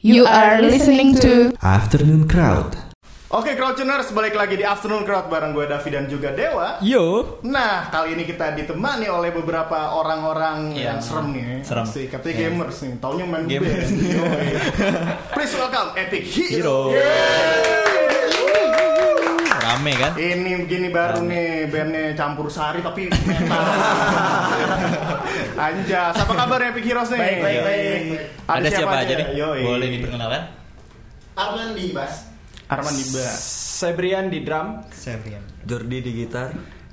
You are listening to Afternoon Crowd. Oke Crowdtuners, balik lagi di Afternoon Crowd bareng gue Davi dan juga Dewa Yo. Nah, kali ini kita ditemani oleh beberapa orang-orang Iya. yang serem nih Serem. Si katanya Iya. gamers nih, taunya main Yoi. Please welcome Epic Hero, Hero. Rame kan? Ini begini baru nih, bandnya campur sari tapi metal Anjas, apa kabar Epic Heroes nih? Baik, baik, baik. Ada, siapa aja nih? Yoi. Boleh diperkenalkan? Arman di bass. Arman di bass Sebrian di drum, Sevian. Jordi di gitar.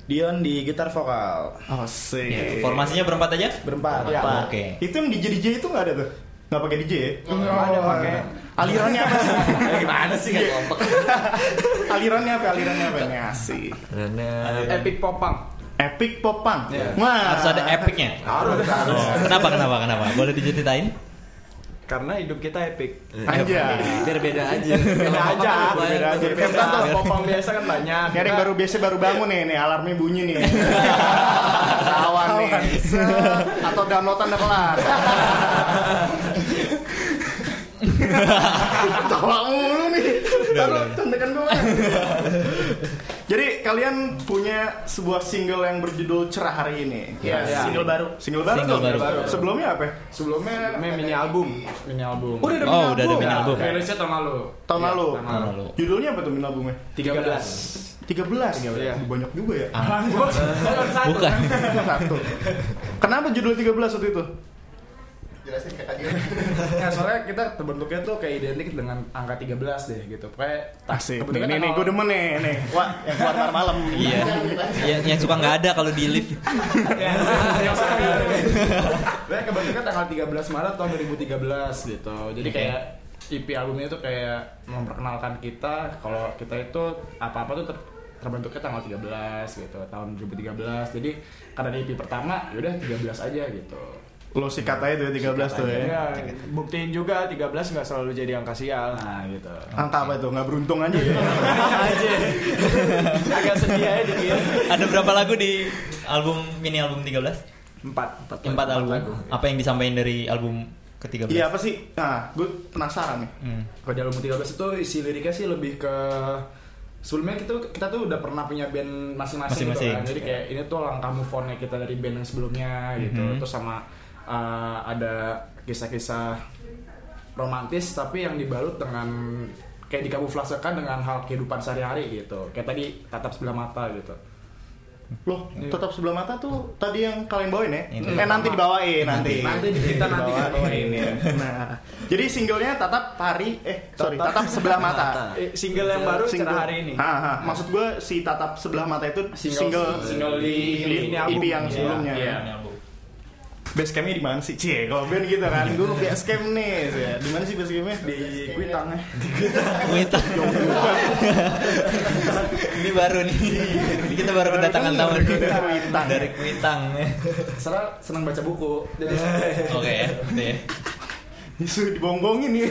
Dion di gitar vokal. Asik Ya, formasinya berempat aja? Berempat. Ya. Apa? Oke. Itu yang DJ DJ itu nggak ada tuh? Nggak pakai DJ ya? ada pakai Alirannya apa sih? Gimana sih nggak kompak? alirannya apa? Alirannya apa? Ini asik. Epic popang. Epic popang. Iya. Wah. Harus ada epicnya. Harus, Oh, kenapa kenapa kenapa? Boleh diceritain? Karena hidup kita epic. Aja. biar beda aja. Beda aja, beda aja. Beda Kalau popang biasa kan banyak. Yang baru biasa baru bangun nih, nih alarmnya bunyi nih. Kawan nih. Atau downloadan udah kelar. Tawa mulu nih. Taruh contekan gue. Jadi kalian punya sebuah single yang berjudul Cerah hari ini. Ya, Iya. single baru. Single baru. Single tuh? baru. Sebelumnya apa? ya? Sebelumnya namanya mini album, mini album. Oh, udah ada Oh, mini udah ada album. mini album. Rilisnya tahun lalu. Tahun Iya, lalu. Tahun lalu. Judulnya apa tuh mini albumnya? 13. 13. Iya. Banyak juga ya. Bukan. Satu. Kenapa judul 13 waktu itu? Jelasin ke Dion. Ya, soalnya kita terbentuknya tuh kayak identik dengan angka 13 deh gitu. Pokoknya Asik. Nih, nih, nih, gue demen nih, nih. Wah, yang keluar keluar malam. Iya. Yang yang suka nggak ada kalau di lift. Ya, kebetulan tanggal 13 Maret tahun 2013 gitu. Jadi Oke. kayak EP albumnya itu kayak memperkenalkan kita kalau kita itu apa-apa tuh ter- terbentuknya tanggal 13 gitu, tahun 2013. Jadi karena di EP pertama, yaudah 13 aja gitu. Lo sikat aja tuh 13 tuh ya. Ya, buktiin juga 13 nggak selalu jadi angka sial. Nah, gitu. Angka apa itu? Nggak beruntung aja ya. aja. Agak sedih aja dikit. Ada berapa lagu di album mini album 13? Empat. Empat album. Apa yang disampaikan dari album ke-13? Iya apa sih? Nah, gue penasaran nih. Hmm. Kalau di album 13 itu isi liriknya sih lebih ke sebelumnya kita kita tuh udah pernah punya band masing-masing, gitu kan. Jadi kayak ini tuh langkah move on kita dari band yang sebelumnya gitu. Mhm. Terus sama uh, ada kisah-kisah romantis tapi yang dibalut dengan kayak dikamuflasekan dengan hal kehidupan sehari-hari gitu. Kayak tadi tatap sebelah mata gitu. Loh, tetap sebelah mata tuh tadi yang kalian bawain ya? Itu. Eh nanti dibawain nanti. Nanti kita nanti kita bawain ya. Nah, jadi singlenya tatap hari eh sorry tatap sebelah mata. Eh, single yang baru Single cerah hari ini. Ha, ha. Maksud gue si tatap sebelah mata itu single Single- single di- di, ini yang Iya, sebelumnya. iya. Mini album. Base campnya di mana sih? Cie, kalau band gitu kan. Gue base camp nih. Di mana sih base campnya? Di Kuitang ya. Kuitang. Ini baru nih. Ini kita baru kedatangan tamu Kuitang. dari Kuitang. Serah senang baca buku. Jadi Oke ya, gitu ya. Isu dibonggongin nih.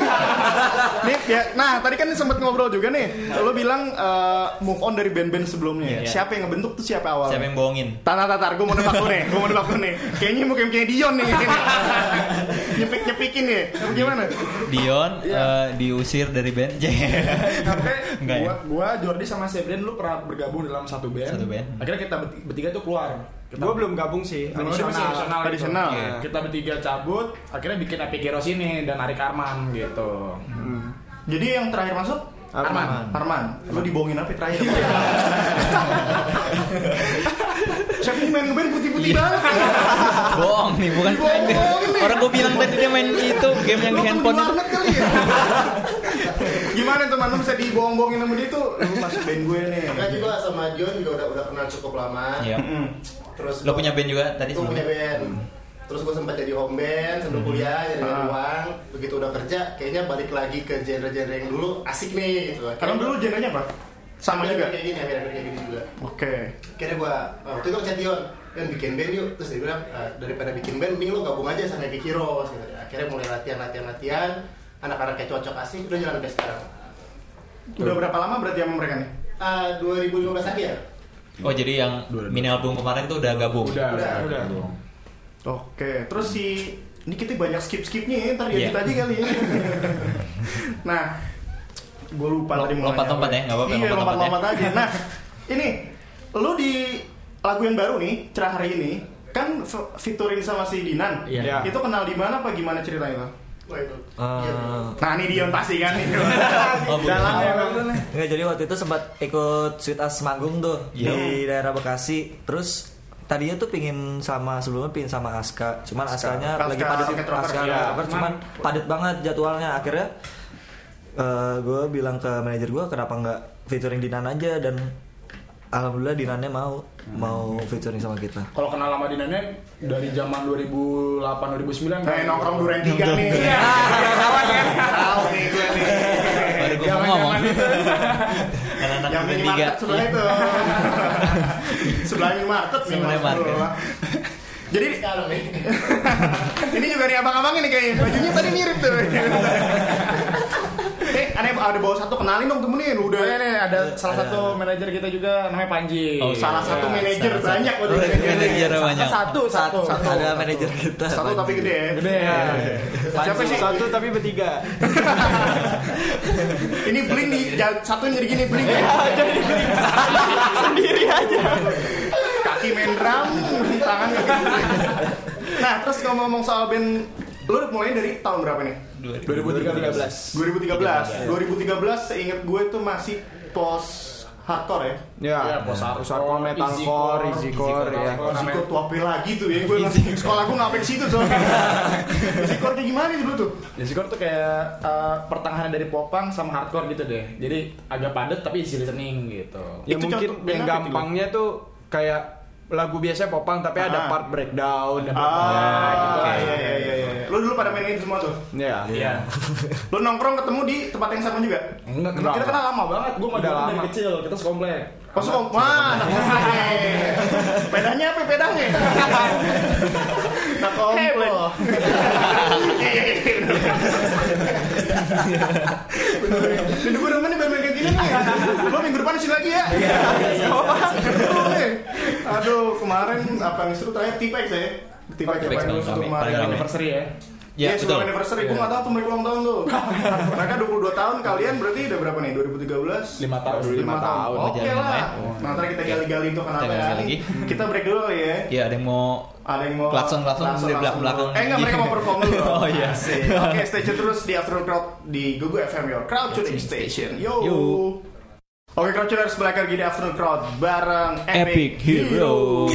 nih ya, nah tadi kan sempat ngobrol juga nih. Lo bilang eh, move on dari band-band sebelumnya. Iya. Siapa yang ngebentuk tuh siapa awalnya? Siapa yang bohongin? Tanah tatar, gue mau nebak lu nih, gue mau nebak lu nih. Kayaknya mungkin kayak Dion nih. nyepik nyepikin nih. Apa gimana? Dion eh, diusir dari band. sampai Enggak ya? gua, Jordi sama Sebrian lu pernah bergabung dalam satu band. Satu band. Akhirnya kita berti- bertiga tuh keluar. Kita, Gue belum gabung sih. Belum ada masih additional. gitu. Additional. Iya. Kita bertiga cabut, akhirnya bikin Epic Heroes ini dan Arik Arman gitu. Jadi yang terakhir masuk Arman. Arman. Lu dibohongin apa terakhir? Siapa yang main ngeband putih-putih Iya. banget? Bohong nih, bukan main. Bohong nih. Orang gue bilang tadi dia main itu game yang di kan handphone itu. kali ya? Gimana teman lu bisa dibohong-bohongin sama dia tuh? Lu masuk band gue nih. Makanya juga sama Dion juga udah udah kenal cukup lama. Iya. Terus Lo punya band juga tadi Gue punya band. Terus gue sempat jadi home band sambil kuliah jadi Ah. uang. Begitu udah kerja, kayaknya balik lagi ke genre-genre yang dulu asik nih gitu. Karena dulu genrenya apa? Sama juga. kayak gini, hampir-hampir kayak gini juga. Oke. Akhirnya gue waktu itu ngechat Dion, kan bikin band yuk. Terus dia bilang "Ah, daripada bikin band, mending lo gabung aja sama Epic Heroes. Gitu. Akhirnya mulai latihan, latihan, latihan. Anak-anak kayak cocok asik, udah jalan sampai sekarang. Udah berapa lama berarti sama mereka nih? Ah, 2015 lagi ya? Oh jadi yang mini album kemarin tuh udah gabung? Udah, Udah. udah. Oke, terus si ini kita banyak skip skipnya ya, ntar Iya. edit aja kali ya. Nah, gue lupa tadi mau lompat-lompat nanya ya, nggak apa-apa, Iya, lompat-lompat lompat-lompat aja. Nah, ini lu di lagu yang baru nih, cerah hari ini, kan f- featuring sama si Dinan. Iya. Itu kenal di mana apa gimana ceritanya? Wah itu. Eh, Nah, ini Dion pasti kan nih. Oh. Dalamnya emang. Nggak, jadi waktu itu sempat ikut Sweet As manggung tuh Iya. di daerah Bekasi. Terus tadinya tuh pingin sama sebelumnya pingin sama Aska. Cuman Askanya Aska lagi padat Rocket Rocker, Aska iya. Rocket Rocker, cuman padat banget jadwalnya. Akhirnya gue bilang ke manajer gue kenapa nggak featuring Dinan aja dan alhamdulillah Dinannya mau mau featuring sama kita. Kalau kenal lama Dinannya dari zaman 2008 2009 Nah, nongkrong duren tiga nih. Iya. Tahu nih gue nih. Baru gue mau ngomong. Anak-anak Yang minimarket sebelah itu. sebelah minimarket nih. Sebelah Mas Bro. market. Jadi Sekarang nih. ini juga nih abang-abang ini kayaknya bajunya tadi mirip tuh. eh, aneh ada bawa satu kenalin dong temenin Udah udah. nih ada salah satu manajer kita juga namanya Panji. Oh, Salah satu Ya, manajer banyak satu. waktu itu. Manajer banyak. Satu, satu, Satu. Ada manajer kita. Satu tapi gede ya. Gede ya. Siapa sih? Satu tapi bertiga. Ini bling di satu jadi gini bling. Sendiri aja. Kaki main drum, tangan kaki bling. Nah, terus ngomong-ngomong soal band lu udah mulai dari tahun berapa nih? 2013. 2013. 2013 seingat gue tuh masih post hardcore ya. Ya, Ya, post hardcore, metalcore, easycore ya. Zikor tuh apa lagi tuh ya? Gue masih sekolah gue ngapain situ soalnya. Zikor kayak gimana dulu tuh? Jazzcore tuh kayak uh, pertengahan dari popang sama hardcore gitu deh. Jadi agak padat tapi isi listening gitu. Ya Itu mungkin yang gampangnya tuh kayak lagu biasa popang tapi Ah. ada part breakdown. Ah, gitu. iya iya iya iya. Lu dulu pada mainin semua tuh. Ya. Iya. Lu nongkrong ketemu di tempat yang sama juga. Enggak, kita kenal lama banget. Gue Udah dia dari lama. kecil, kita sekomplek. Pas kok, wah, anak. Pedanya apa pedanya? Anak komplek. Jadi gue demen nih main kayak gini nih. Lo minggu depan sini lagi ya. Kemarin apa yang seru terakhir T-Pex ya. T-Pex T-Pex yang paling seru kemarin. Anniversary ya. Ya, Iya, betul. sebelum anniversary. Gue gak tau tuh mereka ulang tahun tuh. mereka 22 tahun, kalian berarti udah berapa nih? 2013? Lima tahun. Lima tahun. Oke Jalan lah. Nah, ntar kita gali-gali untuk kenapa ya. lagi. Kita break dulu kali ya. Ya ada yang mau Ada yang mau Klakson-klakson klakson- di klakson belakang- dulu. Eh enggak, mereka mau perform dulu. Oh, iya. Asik. Oke, stay tune terus di Afternoon Crowd di Gugu FM Your Crowd Tuning Station. Yo. Yo. Oke, Crowd Tuners balik lagi di Afternoon Crowd bareng Epic Hero.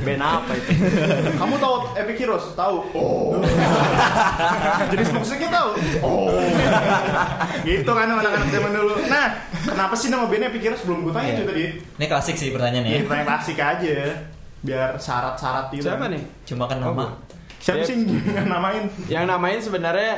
Band apa itu? Kamu tahu Epic Heroes? Tahu. Oh. Jenis musiknya tahu. Oh. gitu kan anak-anak zaman dulu. Nah, kenapa sih nama bandnya Epic Heroes? Belum gue tanya Iya. itu tadi. Ini klasik sih pertanyaannya Iya, ya. pertanyaan klasik aja. Biar syarat-syarat gitu. Siapa nih? Cuma kan Oh, nama. Siapa sih yang namain? Yang namain sebenarnya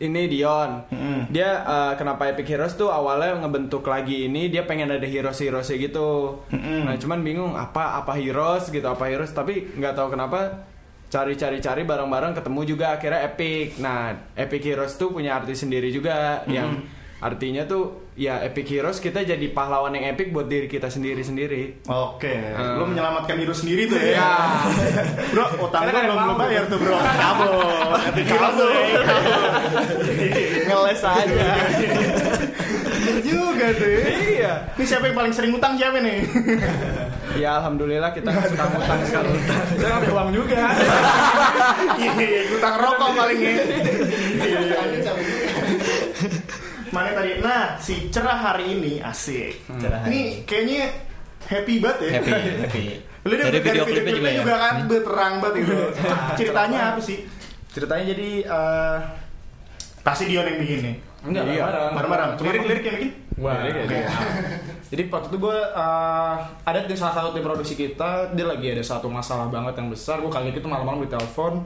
ini Dion. Mm. Dia eh, kenapa Epic Heroes tuh awalnya ngebentuk lagi ini dia pengen ada heroes heroes gitu. Mm-mm. Nah cuman bingung apa apa heroes gitu apa heroes tapi nggak tahu kenapa cari-cari-cari bareng-bareng ketemu juga akhirnya Epic. Nah Epic Heroes tuh punya arti sendiri juga yang artinya tuh ya Epic Heroes kita jadi pahlawan yang epic buat diri kita sendiri-sendiri. Oke, Hmm. lu menyelamatkan diri sendiri tuh ya. Ya. bro, utang gua kan belum belum bayar tuh bro. Kabel, Epic Heroes tuh. Ngeles aja. Juga tuh. ya. iya. Ini siapa yang paling sering utang siapa nih? Ya alhamdulillah kita suka ngutang sekali. Saya ngambil uang juga. Iya, utang rokok paling ya. Mana tadi? Nah, si cerah hari ini asik. Cerah hari Ini kayaknya happy banget ya. Happy, happy. Lu dari, Dari video video klipnya juga juga, ya. kan berterang banget gitu. Ceritanya apa sih? Ceritanya jadi eh Pasti Dion yang bikin nih. enggak Iya. bareng. Bareng-bareng. Lirik-lirik yang bikin? Wah, Lirik ya? oke. Jadi waktu itu gue uh, ada di salah satu tim produksi kita, dia lagi ada satu masalah banget yang besar. Gue kaget itu malam-malam ditelepon,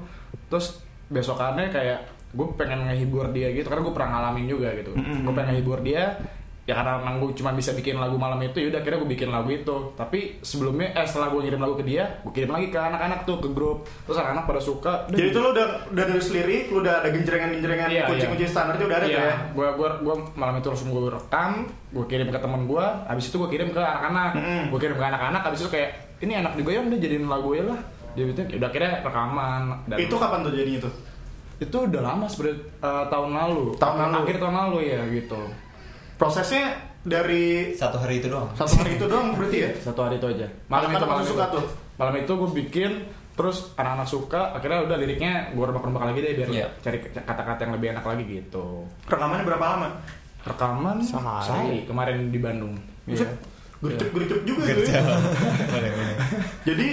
terus besokannya kayak gue pengen ngehibur dia gitu, karena gue pernah ngalamin juga gitu. Gue pengen ngehibur dia, ya karena emang gue cuma bisa bikin lagu malam itu, yaudah akhirnya gue bikin lagu itu. Tapi sebelumnya, eh setelah gue ngirim lagu ke dia, gue kirim lagi ke anak-anak tuh ke grup, terus anak-anak pada suka. "Udah, Jadi itu lu udah udah nulis lirik, lu udah ada genjrengan-genjrengan Iya, kunci-kunci iya. standarnya udah ada tuh Iya, ya. gua gua gua malam itu langsung gua rekam, gua kirim ke temen gua, habis itu gua kirim ke anak-anak. Mm-mm. Gua kirim ke anak-anak, habis itu kayak ini enak juga ya udah jadiin lagu ya lah. Dia bilang, ya udah akhirnya rekaman dan Itu kapan tuh jadinya tuh? Itu udah lama sebenarnya eh, tahun lalu. Tahun lalu. Akhir tahun lalu ya gitu. Prosesnya dari Satu hari itu doang. satu hari itu doang berarti ya? Satu hari itu aja. Malam itu malam suka itu. tuh? Malam itu gue bikin terus anak-anak suka akhirnya udah liriknya gue rembak-rembak lagi deh biar Iya. cari kata-kata yang lebih enak lagi gitu Rekamannya berapa lama? rekaman Sehari. sehari kemarin di Bandung Iya. Gercep-gercep juga itu ya. Jadi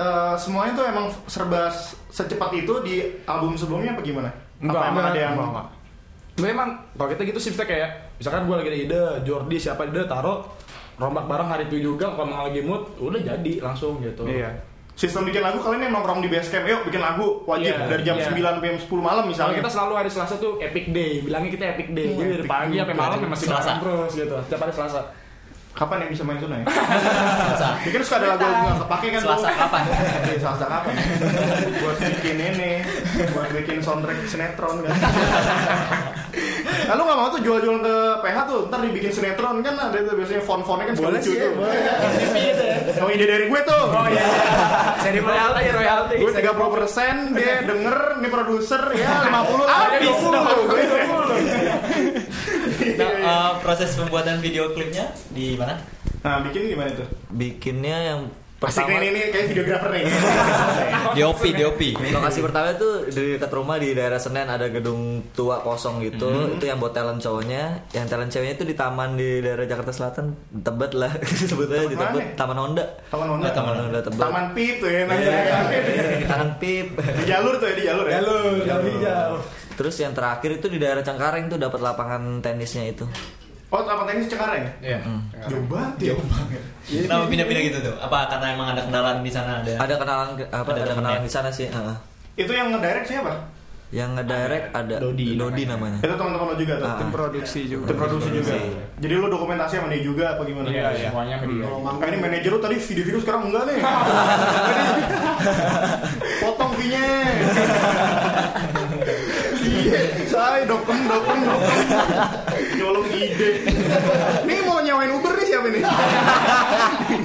eh, semuanya tuh emang serba secepat itu di album sebelumnya apa gimana? apa emang ada yang enggak, enggak. Memang kalau kita gitu sih kayak misalkan gue lagi ada ide, Jordi siapa ide taruh rombak bareng hari itu juga kalau emang lagi mood udah jadi langsung gitu. Iya. sistem bikin lagu kalian yang nongkrong di base camp, yuk bikin lagu wajib Iya, dari jam iya. 9 sampai jam 10 malam Kalau misalnya. kita selalu hari Selasa tuh epic day, bilangnya kita epic day. Oh, Jadi dari epic pagi sampai malam masih Selasa. terus gitu. Setiap hari Selasa. Kapan yang bisa main Suna ya? Selasa. Bikin suka ada lagu nggak kepake kan? Selasa tuh? kapan? Iya, Selasa kapan? buat bikin ini, buat bikin soundtrack sinetron kan. Lalu nggak mau tuh jual-jual ke PH tuh, ntar dibikin sinetron kan ada tuh biasanya font-fontnya kan suka Boleh lucu sih, tuh. boleh. Gitu ya. Oh ide dari gue tuh. Oh iya. Jadi royalti, royalti. Gue 30 persen, dia denger, ini produser ya 50 lah. Habis Dia 20 dong. Nah, eh, proses pembuatan video klipnya di mana? Nah, bikin gimana tuh? Bikinnya yang pertama nih, nih, nih, kayak videografer nih. DOP, DOP. lokasi pertama itu di dekat rumah di daerah Senen ada gedung tua kosong gitu itu yang buat talent cowoknya yang talent ceweknya itu di taman di daerah Jakarta Selatan Tebet lah sebetulnya di Taman Tebet mana? Taman Honda Taman Honda. Oh, Taman Honda Tebet Taman Pip tuh ya Iya, namanya. Taman Pip Di jalur tuh ya, di jalur ya. Jalur, jalur hijau. Terus yang terakhir itu di daerah Cengkareng tuh dapat lapangan tenisnya itu Oh, apa tenis Cengkareng? Iya. Jauh banget ya. Kenapa pindah-pindah gitu tuh? Apa karena emang ada kenalan di sana ada? ada kenalan apa Ada ada, kenalan di sana sih heeh. Itu yang ngedirect siapa? yang ngedirect ada Dodi Dodi, namanya. namanya Itu teman-teman lo juga tuh. Ah. Tim produksi juga. Tim produksi juga. Produksi. Jadi lo dokumentasi sama dia juga apa gimana? Iya, semuanya sama dia. Ah, ini manajer lo tadi video-video sekarang enggak nih. Potong fee-nya. Iya, saya dokem dokem dokem. Nyolong ide. Nih mau nyawain Uber nih siapa nih?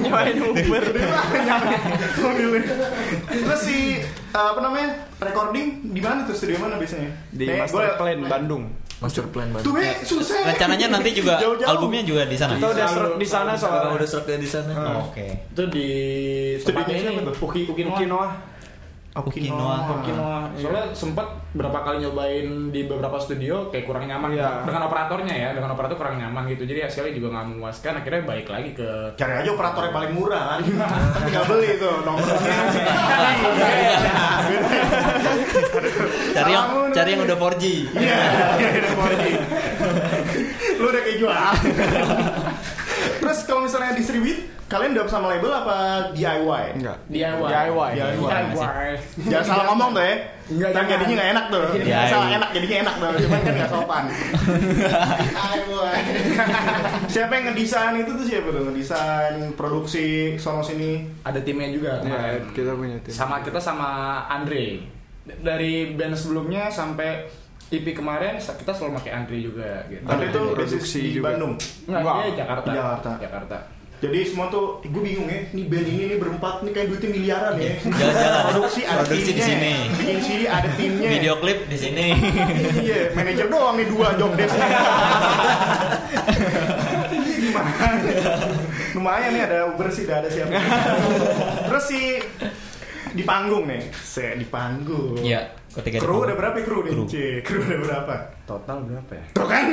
Nyawain Uber. Terus si apa namanya recording di mana tuh studio mana biasanya? Di Nih, Master Plan Bandung. master plan banget Tuh eh susah. Rencananya nanti juga Jauh-jauh. albumnya juga di sana. Kita udah serak di sana soalnya. udah serak di sana Oh, Oke. Itu di Studionya siapa ini, tuh? Uki Uki Okinawa. Okinawa. Okinawa. Soalnya sempet berapa kali nyobain di beberapa studio kayak kurang nyaman Iya. dengan operatornya ya, dengan operator kurang nyaman gitu. Jadi hasilnya juga nggak memuaskan. Akhirnya balik lagi ke Cari aja operator yang paling murah kan. Tinggal beli tuh nomornya. Cari yang cari yang udah 4G. Iya, iya, iya, boleh. Lu udah kayak jual. Terus kalau misalnya distribute, kalian udah sama label apa DIY? Enggak. DIY. DIY. DIY. Jangan salah ngomong tuh ya. Enggak, Ntar jangan. jadinya nggak enak tuh. DIY. Salah enak jadinya enak tuh. Cuman kan nggak sopan. DIY. siapa yang ngedesain itu tuh siapa tuh? Ngedesain produksi sono sini. Ada timnya juga. Ya, kemarin. kita punya tim. Sama kita sama Andre. D- Dari band sebelumnya sampai EP kemarin kita selalu pakai Andre juga gitu. Tapi itu produksi di juga. Bandung. Enggak, Wah, dia Jakarta. Jakarta. Jakarta. Jadi semua tuh, gue bingung ya, nih band ini nih berempat nih kayak duitnya miliaran ya. Jalan-jalan. Produksi ada Produksi di sini. bikin CD ada timnya. Video klip di sini. Iya, manajer doang nih dua job desk. Iya gimana? Lumayan nih ada Uber sih, udah ada siapa. Terus si di panggung nih, se di panggung. Iya, ketika Kru ada berapa ya kru nih? Kru. Kru ada berapa? Total berapa ya? Tuh kan?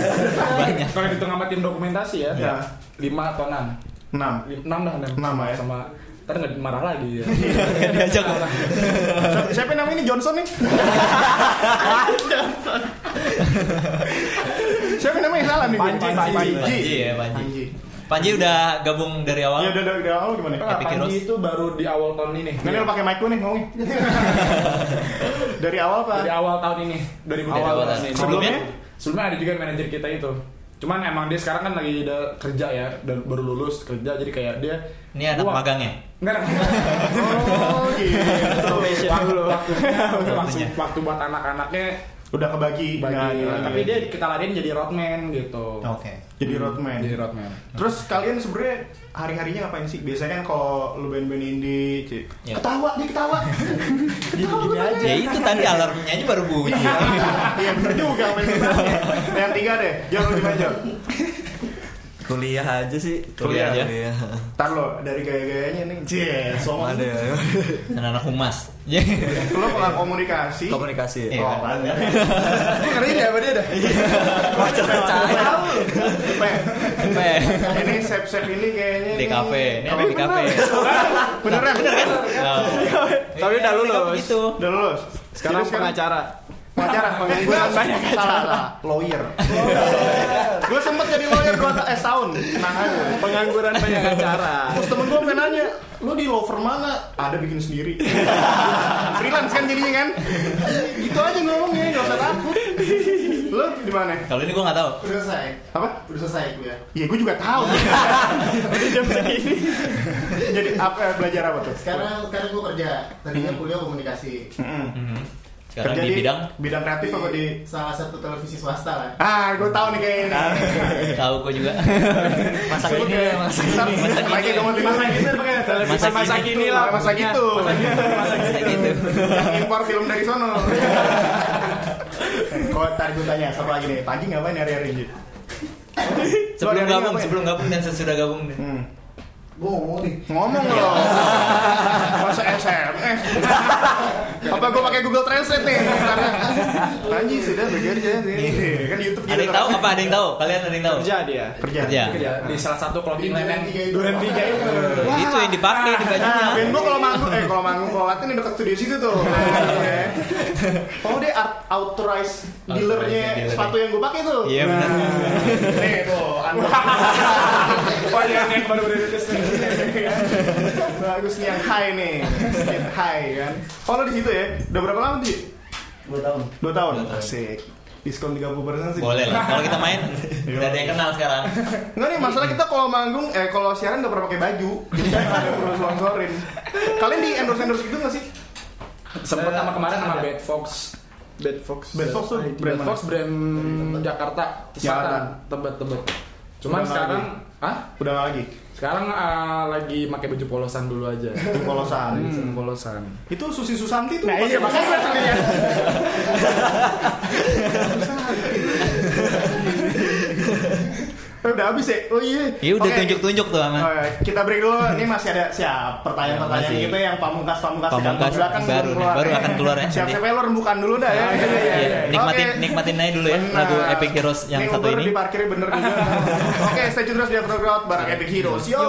Banyak. Kalau di tengah tim dokumentasi ya, Ya. 5 atau 6. 6 6 dah 6. Enam ya. sama Ntar nggak marah lagi ya. Diajak. Siapa, siapa yang namanya ini Johnson nih? Johnson. siapa yang namanya salah nih? Panji, Panji. Panji ya, Panji. Panji. Panji udah gabung dari awal. Iya udah udah udah awal gimana? Epic Panji Heroes. itu baru di awal tahun ini. Nanti lo pakai mic gue nih ngomongin. Dari awal pak. Dari awal tahun ini. Dari Awal tahun ini. Sebelumnya? Sebelumnya? Sebelumnya ada juga manajer kita itu. Cuman emang dia sekarang kan lagi udah kerja ya, dan baru lulus kerja jadi kayak dia Ini anak Wah. magangnya. Enggak, enggak. Oh gitu. waktu, waktu, Waktunya. waktu buat anak-anaknya Udah kebagi. bagi Nggak, nggak, tapi dia kita ladain jadi roadman gitu Oke. jadi roadman. jadi roadman Terus kalian sebenarnya hari harinya ngapain sih? Biasanya kan kalau lu band-band indie, cik. Ya. ketawa dia ketawa. gini-gini aja Ya itu tadi alarmnya aja baru bunyi. Iya bener juga. Yang tiga deh, jangan lu aja. Kuliah aja sih. Kuliah aja. Kuliah. Ntar lo dari gaya-gayanya nih, cie, sombong. Ada ya. Anak-anak humas. Ya. Lo pengen komunikasi. Komunikasi. Iya. Oh, apaan ya? Gue ngerti ya sama dia dah. Baca percaya. Pe, Ini sep-sep ini kayaknya Di kafe. Ini ada di kafe. Beneran? Bener kan? Nah, Tapi udah lulus. Gitu. Udah lulus. Sekarang pengacara. Pengacara pengangguran banyak salah salah lawyer gue sempet jadi lawyer dua eh tahun tenang aja Pengangguran banyak acara. terus temen gue pengen nanya lu di law firm mana ada bikin sendiri freelance kan jadinya kan gitu aja ngomongnya nggak usah takut lu di mana Kalau ini gue nggak tahu. Udah selesai. apa Udah selesai gue. Iya, gue juga tahu. Jadi jam segini. Jadi apa belajar apa tuh? Sekarang sekarang gue kerja. Tadinya kuliah komunikasi. Sekarang Kerja di bidang bidang kreatif apa di Salah satu televisi swasta lah. Ah, gue tahu nih kayaknya. nih. tahu gue juga. Masak Sebut ini, ya. masak Ntar, ini, masak pakai ini. kamu masa gitu pakai televisi Masa masa kini. kini lah, masa gitu. Kayak gitu. Yang impor film dari sono. Kalau tadi gue tanya satu lagi deh, pagi ngapain hari-hari ini? Sebelum gabung, sebelum gabung dan sesudah gabung. Hmm. Gue ngomong nih. Ngomong loh. Masa SMS. Apa gue pakai Google Translate nih? Karena Anjing sudah bekerja sih. Kan di YouTube Ada yang tahu apa? Ada yang tahu? Kalian ada yang tahu? Kerja dia. Kerja. Kerja. Di salah satu clothing line yang. Duren tiga itu. Itu yang dipakai di bajunya. Nah, band gue kalau manggung, eh kalau manggung kalau latihan di dekat studio situ tuh. Oh dia art authorized dealernya dealer. sepatu yang gue pakai tuh. Iya benar. Nih tuh, anda. wah yang baru Bagus nih yang high nih, skin high kan. Oh lo di situ ya? Udah berapa lama sih? Dua tahun. Dua tahun. Asik. Diskon 30% sih. Boleh lah. Kalau kita main, udah ada yang kenal sekarang. Enggak nih, masalah kita kalau manggung, eh kalau siaran nggak pernah pakai baju, jadi kan ada perlu sponsorin. Kalian di endorse endorse gitu nggak sih? sempet sama kemarin sama Bad Fox Bad Fox. Bad Fox tuh brand Bad? Fox brand Jakarta Selatan tebet tebet cuman Udah sekarang ah Udah nggak lagi. Sekarang ah, lagi pakai baju polosan dulu aja Di polosan. hmm. polosan Itu Susi Susanti tuh. Nah, iya, makanya saya ya. udah habis ya? Oh iya. Ya udah Oke. tunjuk-tunjuk tuh Oh, sama. iya. kita break dulu. Ini masih ada siap pertanyaan-pertanyaan Ya, masih. kita yang di Pamungkas kantong belakang baru nih, baru akan keluar ya, Siap siap lo rembukan dulu dah ya. Iya, nikmatin Oke. nikmatin aja dulu ya lagu Epic Heroes yang Ini satu Uber ini. diparkirnya bener juga. Oke, stay tune terus di Afrogrowth bareng Epic Heroes. Yo.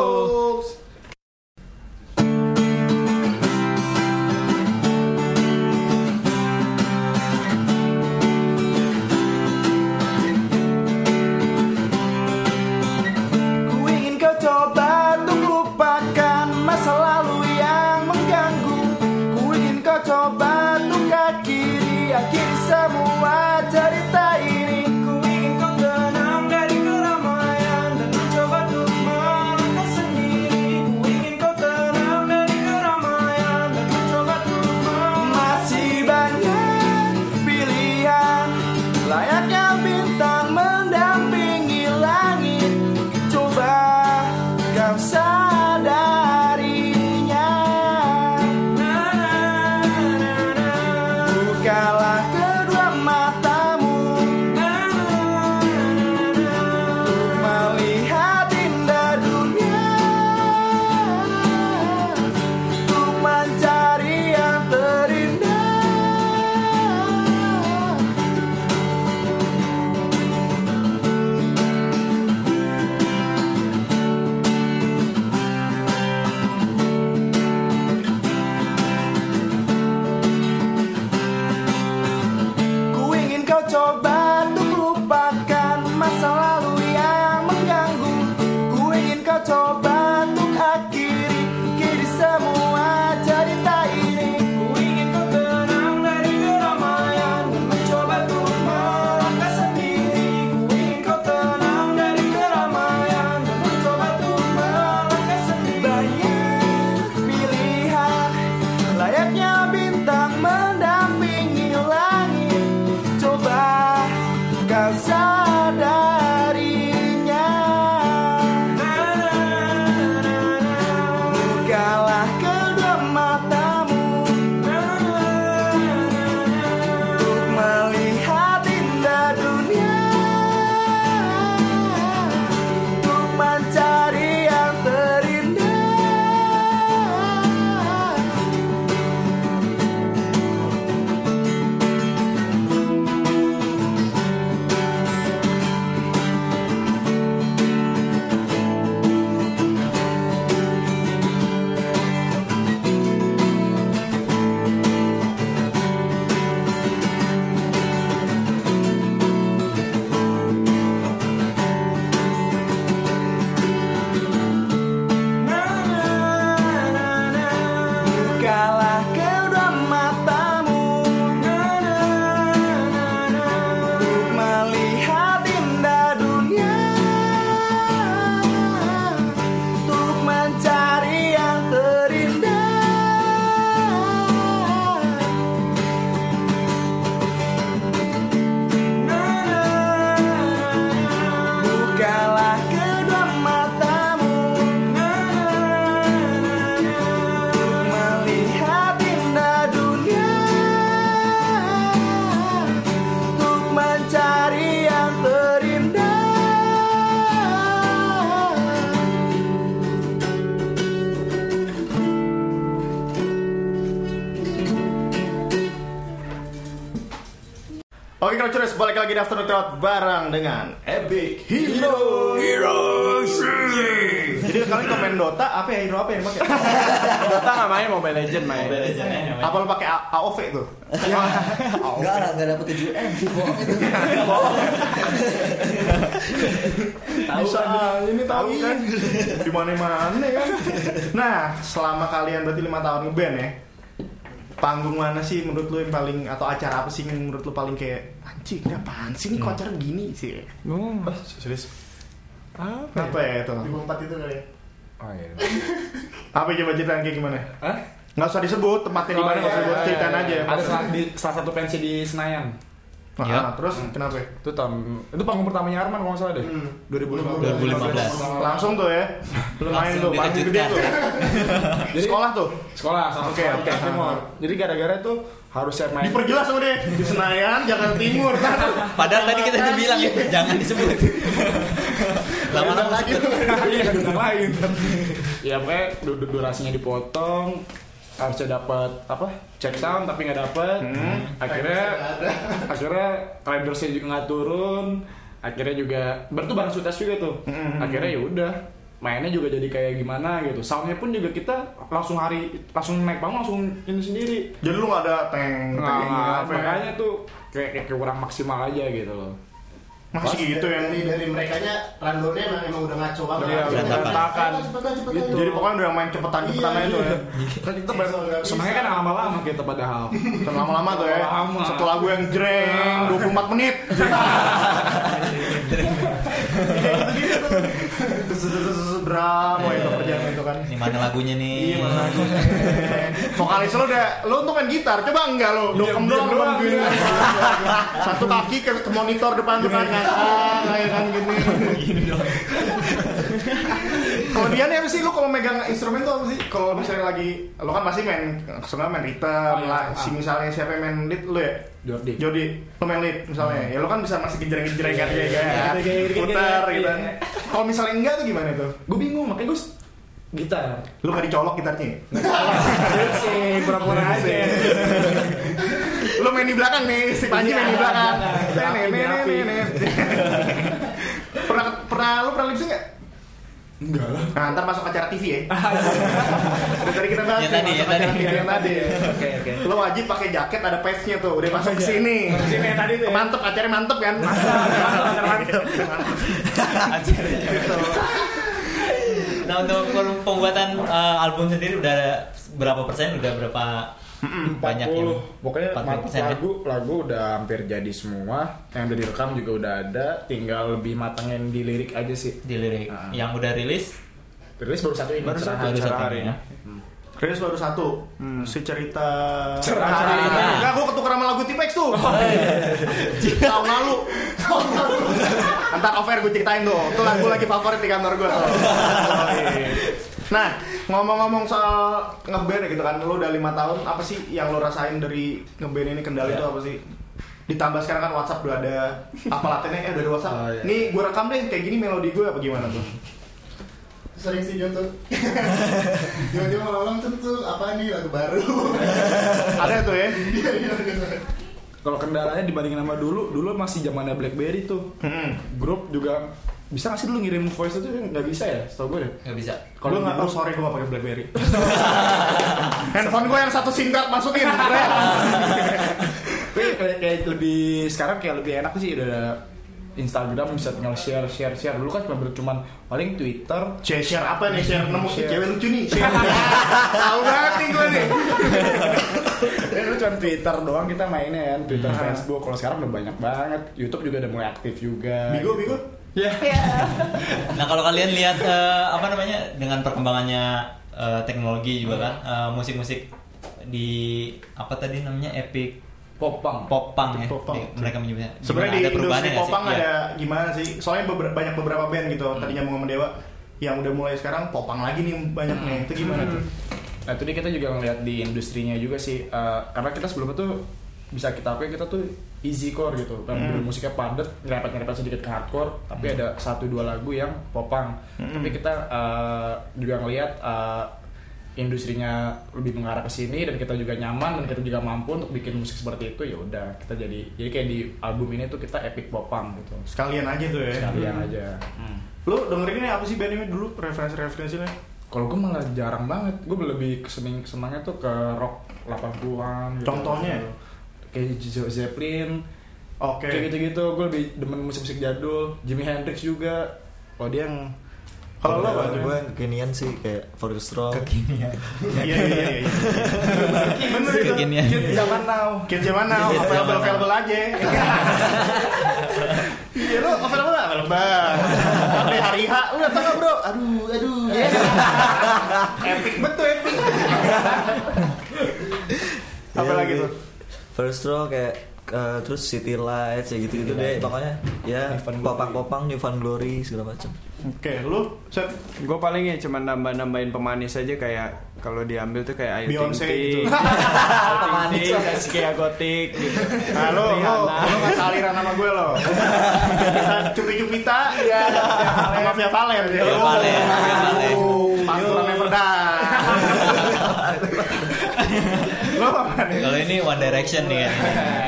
Afternoon Crowd bareng dengan Epic Hero Heroes. Jadi kalian komen Dota apa ya hero apa yang pakai? Dota nggak main Mobile Legend main. Mobile aja namanya. Apa lu pakai AOV tuh? Enggak lah, enggak dapet 7M sih bohong itu. Tahu kan? Ini tahu kan? Di mana-mana kan. Nah, selama kalian berarti lima tahun ngeband ya. Panggung mana sih menurut lu yang paling atau acara apa sih yang menurut lu paling kayak anjing ini apaan sih ini kok acara gini sih? Oh, Serius? apa? Apa ya itu? Di empat itu kali ya. Oh iya. Apa coba ceritain kayak gimana? Hah? Nggak usah disebut tempatnya di mana, nggak usah disebut ceritain aja. Ada salah, di, salah satu pensi di Senayan. Nah, Ya. terus kenapa? ya? Itu tahun itu panggung pertamanya Arman kalau nggak salah deh. Hmm. 2015. 2015. Langsung tuh ya. Lumayan Langsung tuh, panggung gede tuh. Jadi- Sekolah tuh. Sekolah sama Oke, sekolah oke. Timur. Jadi gara-gara itu harus saya main. Diperjelas sama dia di Senayan, Jakarta Timur. Padahal tadi kita udah bilang ya, jangan disebut. Lama-lama lagi. Iya, lain. ya pokoknya du- du- durasinya dipotong harusnya dapat apa check sound tapi nggak dapat akhirnya akhirnya ridersnya juga nggak turun. Akhirnya juga berarti bareng sutas juga tuh. Akhirnya ya udah mainnya juga jadi kayak gimana gitu. Soundnya pun juga kita langsung hari langsung naik panggung langsung ini sendiri. Jadi lu nggak ada teng, Nah, teng, apa ya? makanya tuh kayak, kayak kurang maksimal aja gitu loh Masih gitu yang dari dari mereka nya randonnya emang, emang udah ngaco banget. Iya, Cepetan, berantakan. cepetan, cepetan. Gitu. Jadi pokoknya udah main cepetan-cepetan Iya, aja tuh ya. iya. kan kita bisa. semuanya kan lama-lama gitu padahal lama-lama tuh ya. Lama. Satu lagu yang jreng 24 menit. Terus drama itu kerjaan itu kan. Ini mana lagunya nih? Iya mana lagu. Vokalis lo udah, lo untuk main gitar, coba enggak lo, dokem doang doang. Satu kaki ke, monitor depan tuh kan kayak kan gini. Kalau dia nih apa sih, lo kalau megang instrumen tuh apa sih? Kalau misalnya lagi, lo kan pasti main, sebenarnya main rhythm, Oh, iya. lah. Si misalnya siapa yang main lead, lo ya? Jordi Jody, lo main lead misalnya, ya lo kan bisa masih gejreng-gejreng kan kayak Iya, kayak gitu, putar gitu, gitu. iya. Kalau misalnya enggak tuh gimana tuh? gue bingung makanya gue gitar Lo gak dicolok gitarnya? sih pura-pura aja Lo main di belakang nih, si Panji main di belakang. Iya, Nih, nih, nih. Pernah pernah lo pernah lip sync nggak? Enggak lah Nah, ntar masuk acara TV ya. Udah tadi kita bahas Yang nih, tadi, masuk yang acara tadi. TV yang tadi. oke oke Lo wajib pakai jaket ada patch-nya tuh, udah masuk ke sini. sini yang tadi tuh ya. Mantep, acaranya mantep kan? Gitu. Nah untuk pembuatan uh, album sendiri udah berapa persen? Udah berapa banyak yang 40 pokoknya 40% mat- ya? lagu lagu udah hampir jadi semua. Yang udah direkam juga udah ada tinggal lebih matangin di lirik aja sih. Di lirik. Ah. yang udah rilis? Rilis baru satu ini Baru Cerah. satu. baru satu hari. ya. Rilis baru satu, si cerita Cerita. Enggak, gue ketukar sama lagu Tipex tuh. Tahun lalu Tahun lalu. Ntar over gue ceritain tuh. Itu lagu lagi favorit di kantor gue Nah, ngomong-ngomong soal ngeband ya gitu kan Lu udah lima tahun, apa sih yang lu rasain dari ngeband ini kendali itu apa sih? Ditambah sekarang kan WhatsApp udah ada Apa latihannya? Eh udah ada WhatsApp Oh, iya. Nih gue rekam deh, kayak gini melodi gue apa gimana tuh? Sering sih Jon tuh. Tiba-tiba malam tuh tuh apa nih lagu baru. Ada tuh ya? kalau kendalanya dibandingin sama dulu dulu masih zamannya BlackBerry tuh Hmm. grup juga bisa nggak sih dulu ngirim voice itu nggak bisa ya setahu gue deh nggak bisa Kalau nggak tahu sorry gue gak pakai BlackBerry. Handphone gue yang satu SIM card masukin. tapi kayak, kayak lebih sekarang kayak lebih enak sih udah ada Instagram bisa tinggal share share share dulu kan cuma cuman paling Twitter Share share apa nih? Share nemu cewek lucu nih. Share. Tahu banget nih gue nih. ya dulu cuma Twitter doang kita mainnya kan Twitter Hmm. Facebook kalau sekarang udah banyak banget YouTube juga udah mulai aktif juga Bigo, bigo. Ya Nah kalau kalian lihat eh, apa namanya dengan perkembangannya eh, teknologi juga kan eh, musik-musik di apa tadi namanya epic popang pop punk ya Pop punk. Di- mereka menyebutnya Sebenarnya di Gimana? industri popang Iya. ada gimana sih? Soalnya beber- banyak beberapa band gitu. Tadi nyambung sama Dewa yang udah mulai sekarang popang lagi nih banyak nih. Itu gimana tuh? Nah itu dia kita juga ngeliat di industrinya juga sih Eh, Karena kita sebelumnya tuh bisa kita akui kita tuh easy core gitu kan Hmm. musiknya padat nyerempet-nyerempet sedikit ke hardcore tapi Hmm. ada satu dua lagu yang popang tapi kita eh, juga ngeliat eh, industrinya lebih mengarah ke sini dan kita juga nyaman dan kita juga mampu untuk bikin musik seperti itu ya udah kita jadi jadi kayak di album ini tuh kita epic popang gitu Sekalian aja tuh ya. sekalian Hmm. aja Hmm. Lu dengerin ini apa sih band ini dulu referensi-referensinya? kalau gue malah jarang banget gue lebih keseneng senangnya tuh ke rock 80-an gitu. Contohnya? Kayak Ze- Zeppelin Oke. kayak gitu-gitu gue lebih demen musik-musik jadul Jimi Hendrix juga Kalau dia yang kalau lo apa? gue yang kekinian sih kayak For the Strong Kekinian. Iya iya iya. iya. Bener itu. Kekinian. Kids zaman now. Kids zaman now. Available available aja. Iya lo available available. Sampai hari H lu datang nggak bro? Aduh aduh. epic betul epic. Apa Iya, lagi iya. tuh? First Row kayak eh, terus City Lights ya gitu-gitu deh pokoknya ya popang-popang Newfound Glory segala macam. Oke, lu set Gue paling ya cuma nambah-nambahin pemanis aja kayak kalau diambil tuh kayak Ayu Beyonce Ting gitu. Ting, Ting Ting, Zaskia Gotik gitu. Nah lo, lo gak saliran sama gue lo cupi-cupita ya, Sama Via Valen Via Valen. Panturan Never Die? Kalau ini One Direction nih kan.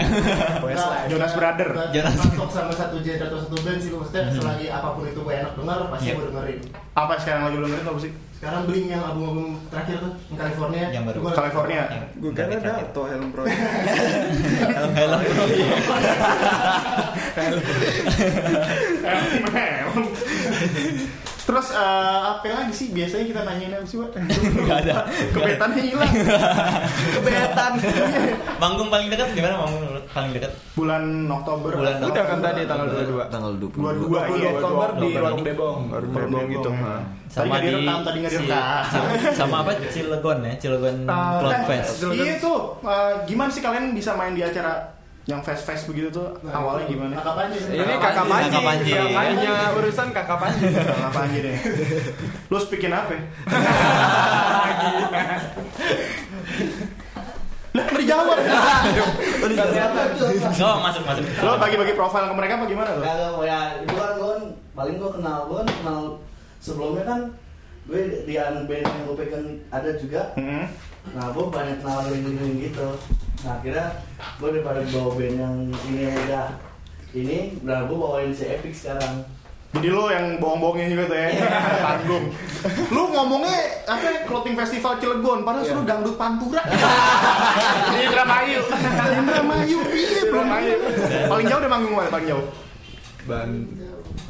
Westlife. Jonas Brother. Jonas. Masuk sama satu genre atau satu band sih maksudnya selagi apa pun itu gue enak denger pasti Iya. gue dengerin. Apa sekarang lagi lo dengerin apa sih? Sekarang Blink yang album-album terakhir tuh yang California. Yang baru. California. Gue kira Dato Helm Pro. Helm-helm. Emang. Terus eh, apa lagi sih biasanya kita nanyain apa sih, Wak? Gak ada. Kebetannya hilang. Kebetan. Manggung paling dekat di mana manggung paling dekat? Bulan Oktober. Bulan Udah kan tadi tanggal 22. Tanggal 22. 22 iya. Oktober di Oktober. Warung Debong Baru Debong gitu. Debong. ha. Tadi nggak direkam, tadi nggak si- direkam. sama, sama apa? Cilegon ya, Cilegon Uh, Cloud eh, Fest. Iya tuh, uh, gimana sih kalian bisa main di acara yang fest-fest begitu tuh? Awalnya gimana? Kakak Panji. Ini Kakak kakak Panji, Panji, Kakak Panji. lainnya urusan kakak Panji. apa aja deh? Lu speakin apa? ya? Lah nggak dijawab. Oh, masuk masuk. Lo bagi-bagi profil ke mereka apa gimana tuh? Kagak, ya itu kan gue kan paling gue kenal gue kan kenal sebelumnya kan gue di anu band yang gue pegang ada juga Hmm. nah gue banyak kenalan link gitu nah akhirnya gue daripada bawa band yang ini udah ini udah gue bawain si Epic sekarang Jadi lo yang bohong-bohongnya juga tuh ya, panggung. Lu ngomongnya apa? Clothing Festival Cilegon, padahal suruh dangdut Pantura. Indramayu Indramayu, iya belum Paling jauh udah manggung mana? Paling jauh? Ban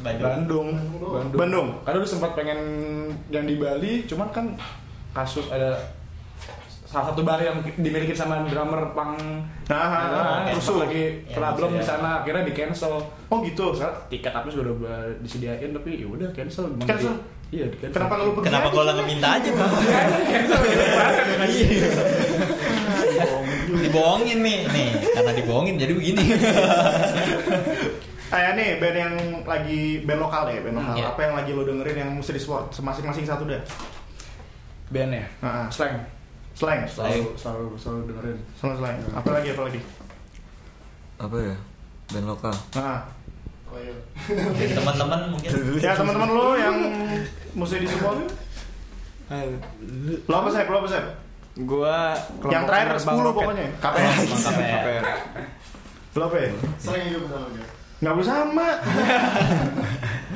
Bandung. Bandung Bandung. Karena udah sempat pengen yang di Bali, cuman kan kasus ada salah satu bar yang dimiliki sama drummer pang Nah, nah, terus rusuh. lagi Ya, problem di ya. sana akhirnya di cancel Oh gitu. Soalnya tiket apa sudah udah disediain tapi ya udah cancel Cancel? di- iya di cancel Kenapa lu pergi? Kenapa sih? nggak minta aja, Bang? Dibohongin nih, nih karena dibohongin jadi begini. Kayak nih band yang lagi band lokal ya, band lokal. Hmm, iya. Apa yang lagi lo dengerin yang mesti di support masing-masing satu deh. band ya Heeh. slang Slang. selalu selalu selalu dengerin Sama slang. Apa lagi apa lagi? Apa ya? Band lokal. Nah. Oh, iya. Teman-teman mungkin Ya teman-teman lo yang mesti di support. Lo apa sih? Lo apa sih? Gua Yang terakhir 10 roket. pokoknya. KPR. KPR. Lo apa ya? Sering juga sama dia. Nggak boleh sama.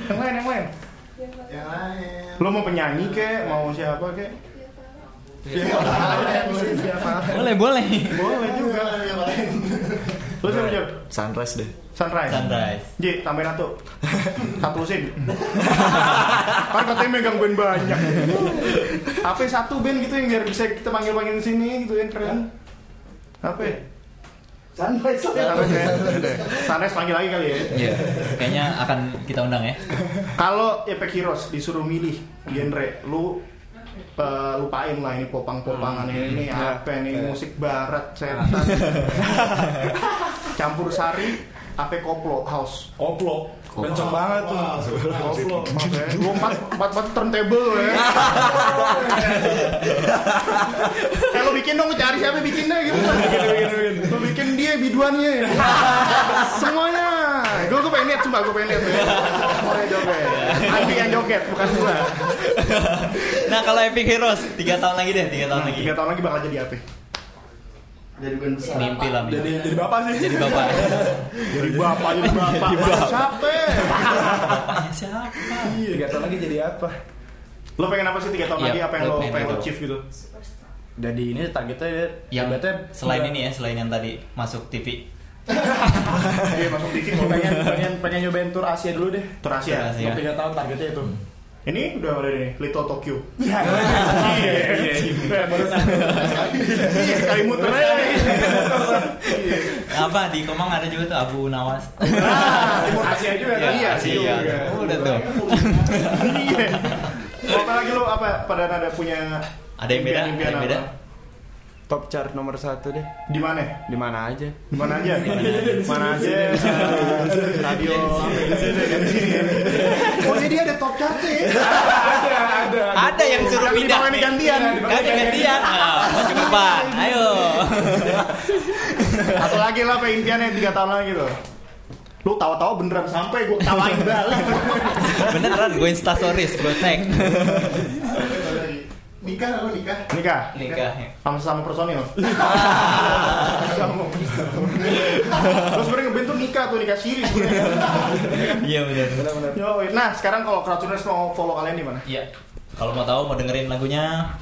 yang lain, yang lain. Yang lain. Lo mau penyanyi kek? Mau siapa kek? Boleh, boleh. Boleh juga. Lo siapa Jor? Sunrise deh. Sunrise. Sunrise. Ji, tambahin satu. Satu sin. kan katanya megang band banyak. Apa satu band gitu yang biar bisa kita panggil-panggil di sini gitu yang keren. Apa? ya? Sunrise Sunrise ya. Sunrise panggil lagi kali ya. Iya, kayaknya akan kita undang ya. Kalau Epic Heroes disuruh milih genre, lu lupain lah ini popang-popangan ini, ini apa nih musik barat setan. Campur sari, apa koplo house. koplo kenceng banget tuh Koplo. Lu empat empat empat turntable ya. Eh lo bikin dong cari siapa bikinnya gitu. Lo bikin dia biduannya. Semuanya. Gue gue pengen lihat, sumpah gue pengen lihat. Mulai joget. Andi yang joget, bukan gue. nah kalau Epic Heroes tiga tahun lagi deh tiga tahun lagi Tiga tahun lagi bakal jadi apa? Jadi band besar. mimpi lah mimpi. Jadi jadi bapak sih. jadi bapak Jadi bapak, jadi bapak. Mana siapa? bapaknya siapa Tiga tahun lagi jadi apa? Lo pengen apa sih tiga tahun Iya, lagi? Apa yang lo pengen pengen lo achieve gitu? Jadi ini targetnya yang targetnya selain ini ya selain yang tadi masuk TV Iya masuk TV mau pengen pengen pengen nyobain tour Asia dulu deh. Tur Asia. Tur Asia. Tiga tahun targetnya itu. Ini udah udah nih, Little Tokyo. Iya. Iya, baru satu. Iya, sekali muter apa di Kemang ada juga tuh Abu Nawas Ah, Timur Asia juga kan? Iya, sih. Asia. juga. udah tuh Iya. Apa lagi lo apa pada ada punya Ada yang beda? impian-impian Ada yang apa? beda? Top chart nomor satu deh. Di mana? Di mana aja. Di mana aja? Mana aja? Radio di sini di sini. Oh jadi ada top chart ya? ada yang suruh Yang pindah dibawain nih. gantian. kan gantian nah, maju ke depan ayo Atau lagi lah apa impiannya tiga tahun lagi tuh? Lu tawa-tawa beneran sampai gue tawain balik. beneran gue instastories gue tag Nikah lo nikah. Nikah. nikah Sama sama personil. Sama personil. Terus sebenarnya ngeband tuh nikah tuh nikah siri sebenarnya. iya bener Yo, nah sekarang kalau Crowdtuners mau follow kalian di mana? iya kalau mau tahu mau dengerin lagunya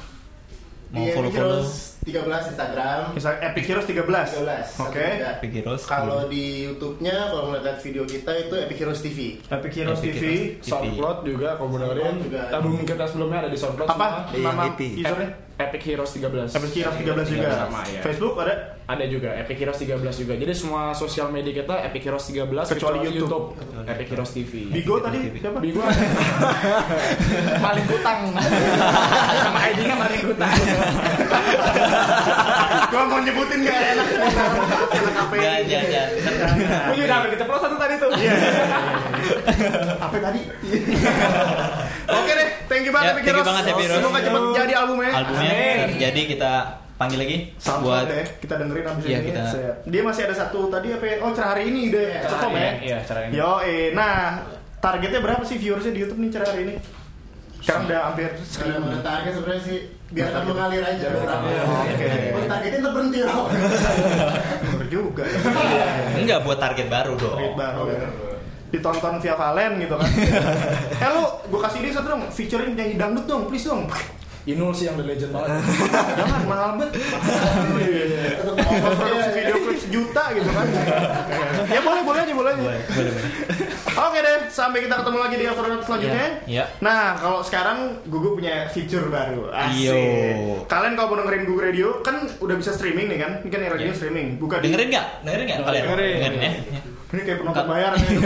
mau Di follow follow 13 Instagram. Bisa Epic Heroes 13. 13. Oke. Epic Heroes Kalau di YouTube-nya kalau melihat video kita itu Epic Heroes TV. Epic Heroes Epic TV. Heroes. Soundcloud juga kalau mau dengerin. Album kita sebelumnya ada di Soundcloud. Apa? Di Nama usernya? Epic Heroes 13. Epic Heroes 13 juga. Sama, ya. Facebook ada? Ada juga Epic Heroes 13 juga. Jadi semua sosial media kita Epic Heroes 13 Kecuali YouTube. Epic Heroes TV. Bigo tadi siapa? Bigo ada. Maling kutang. Sama ID-nya maling kutang. Gua mau nyebutin gak enak. Enak apa ya ya ya Gue juga udah kita satu tadi tuh. Iya. Apa tadi? Oke deh, thank you banget Ya, thank you banget, Heroes. Semoga cepat jadi albumnya. albumnya Amin. jadi kita panggil lagi Soundcloud buat deh, kita dengerin abis Iya, ini. kita-. Dia masih ada satu tadi apa? ya? Oh, cerah hari ini udah perform ya. Iya, cara ini. Yo, eh, nah targetnya berapa sih viewersnya di YouTube nih cerah hari ini? Sekarang udah hampir seribu. target sebenarnya sih biarkan mengalir aja. Oke. Targetnya tetap berhenti loh. Juga. enggak buat target baru dong Target baru ya. Ditonton via Valen gitu kan. eh lu, gue kasih ide satu dong, featuring nyanyi dangdut dong, please dong. Inul sih yang the legend banget. Jangan mahal banget. Tetap Ongkos ya. produksi video klip sejuta gitu kan. ya boleh, boleh aja, boleh aja. Oke deh, sampai kita ketemu lagi di Afternoon selanjutnya. Iya, iya. Nah, kalau sekarang Gugu punya feature baru. Asik. Iyo. Kalian kalau mau dengerin Gugu Radio kan udah bisa streaming nih kan? Ini kan radio Iya. streaming. Buka di dengerin nggak dengerin nggak kalian Dengerin. dengerin ya Ini kayak penonton bayaran ya.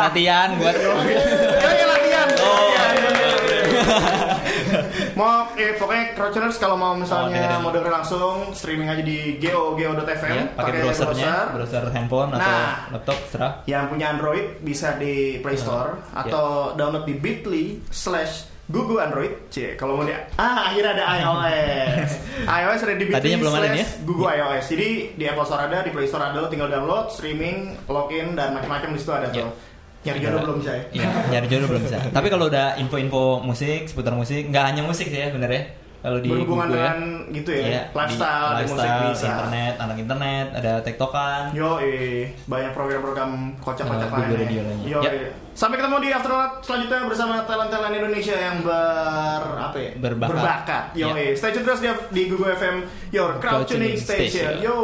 latihan buat Ya, ya latihan. Oh. Latihan. mau eh pokoknya Crowdtuners kalau mau Oh, misalnya dengerin. mau dengerin langsung streaming aja di geo geo.fm ya, pakai browsernya browser handphone atau Nah. laptop serah yang punya Android bisa di Play Store atau download di Bitly slash Google Android C kalau mau di ah akhirnya ada iOS iOS Bitly Tadinya belum ada ya? Google iOS jadi di Apple Store ada di Play Store ada lo tinggal download streaming login dan macam-macam di situ ada Ya. tuh nyari jodoh belum bisa ya Iya, nyari jodoh belum bisa. Tapi kalau udah info-info musik, seputar musik, nggak hanya musik sih ya sebenarnya. Kalau di berhubungan ya. dengan gitu ya Iya, lifestyle, di di musik lifestyle, bisa internet, anak internet, ada tektokan. Yo, eh, banyak program-program kocak-kocak Google lainnya. Lainnya. Yo, Ya. eh. Sampai ketemu di Afternoon selanjutnya bersama talent-talent Indonesia yang ber apa ya? Berbakat. Yo, Ya. eh. stay tune terus di, di Google FM Your Crowd Tuning Station. Station. Yo.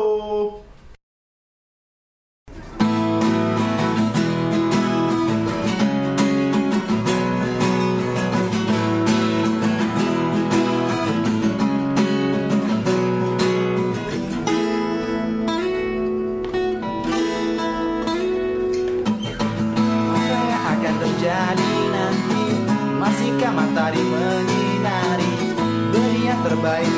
Matahari menyinari yang terbaik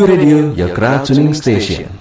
Google Radio, your crowd tuning station.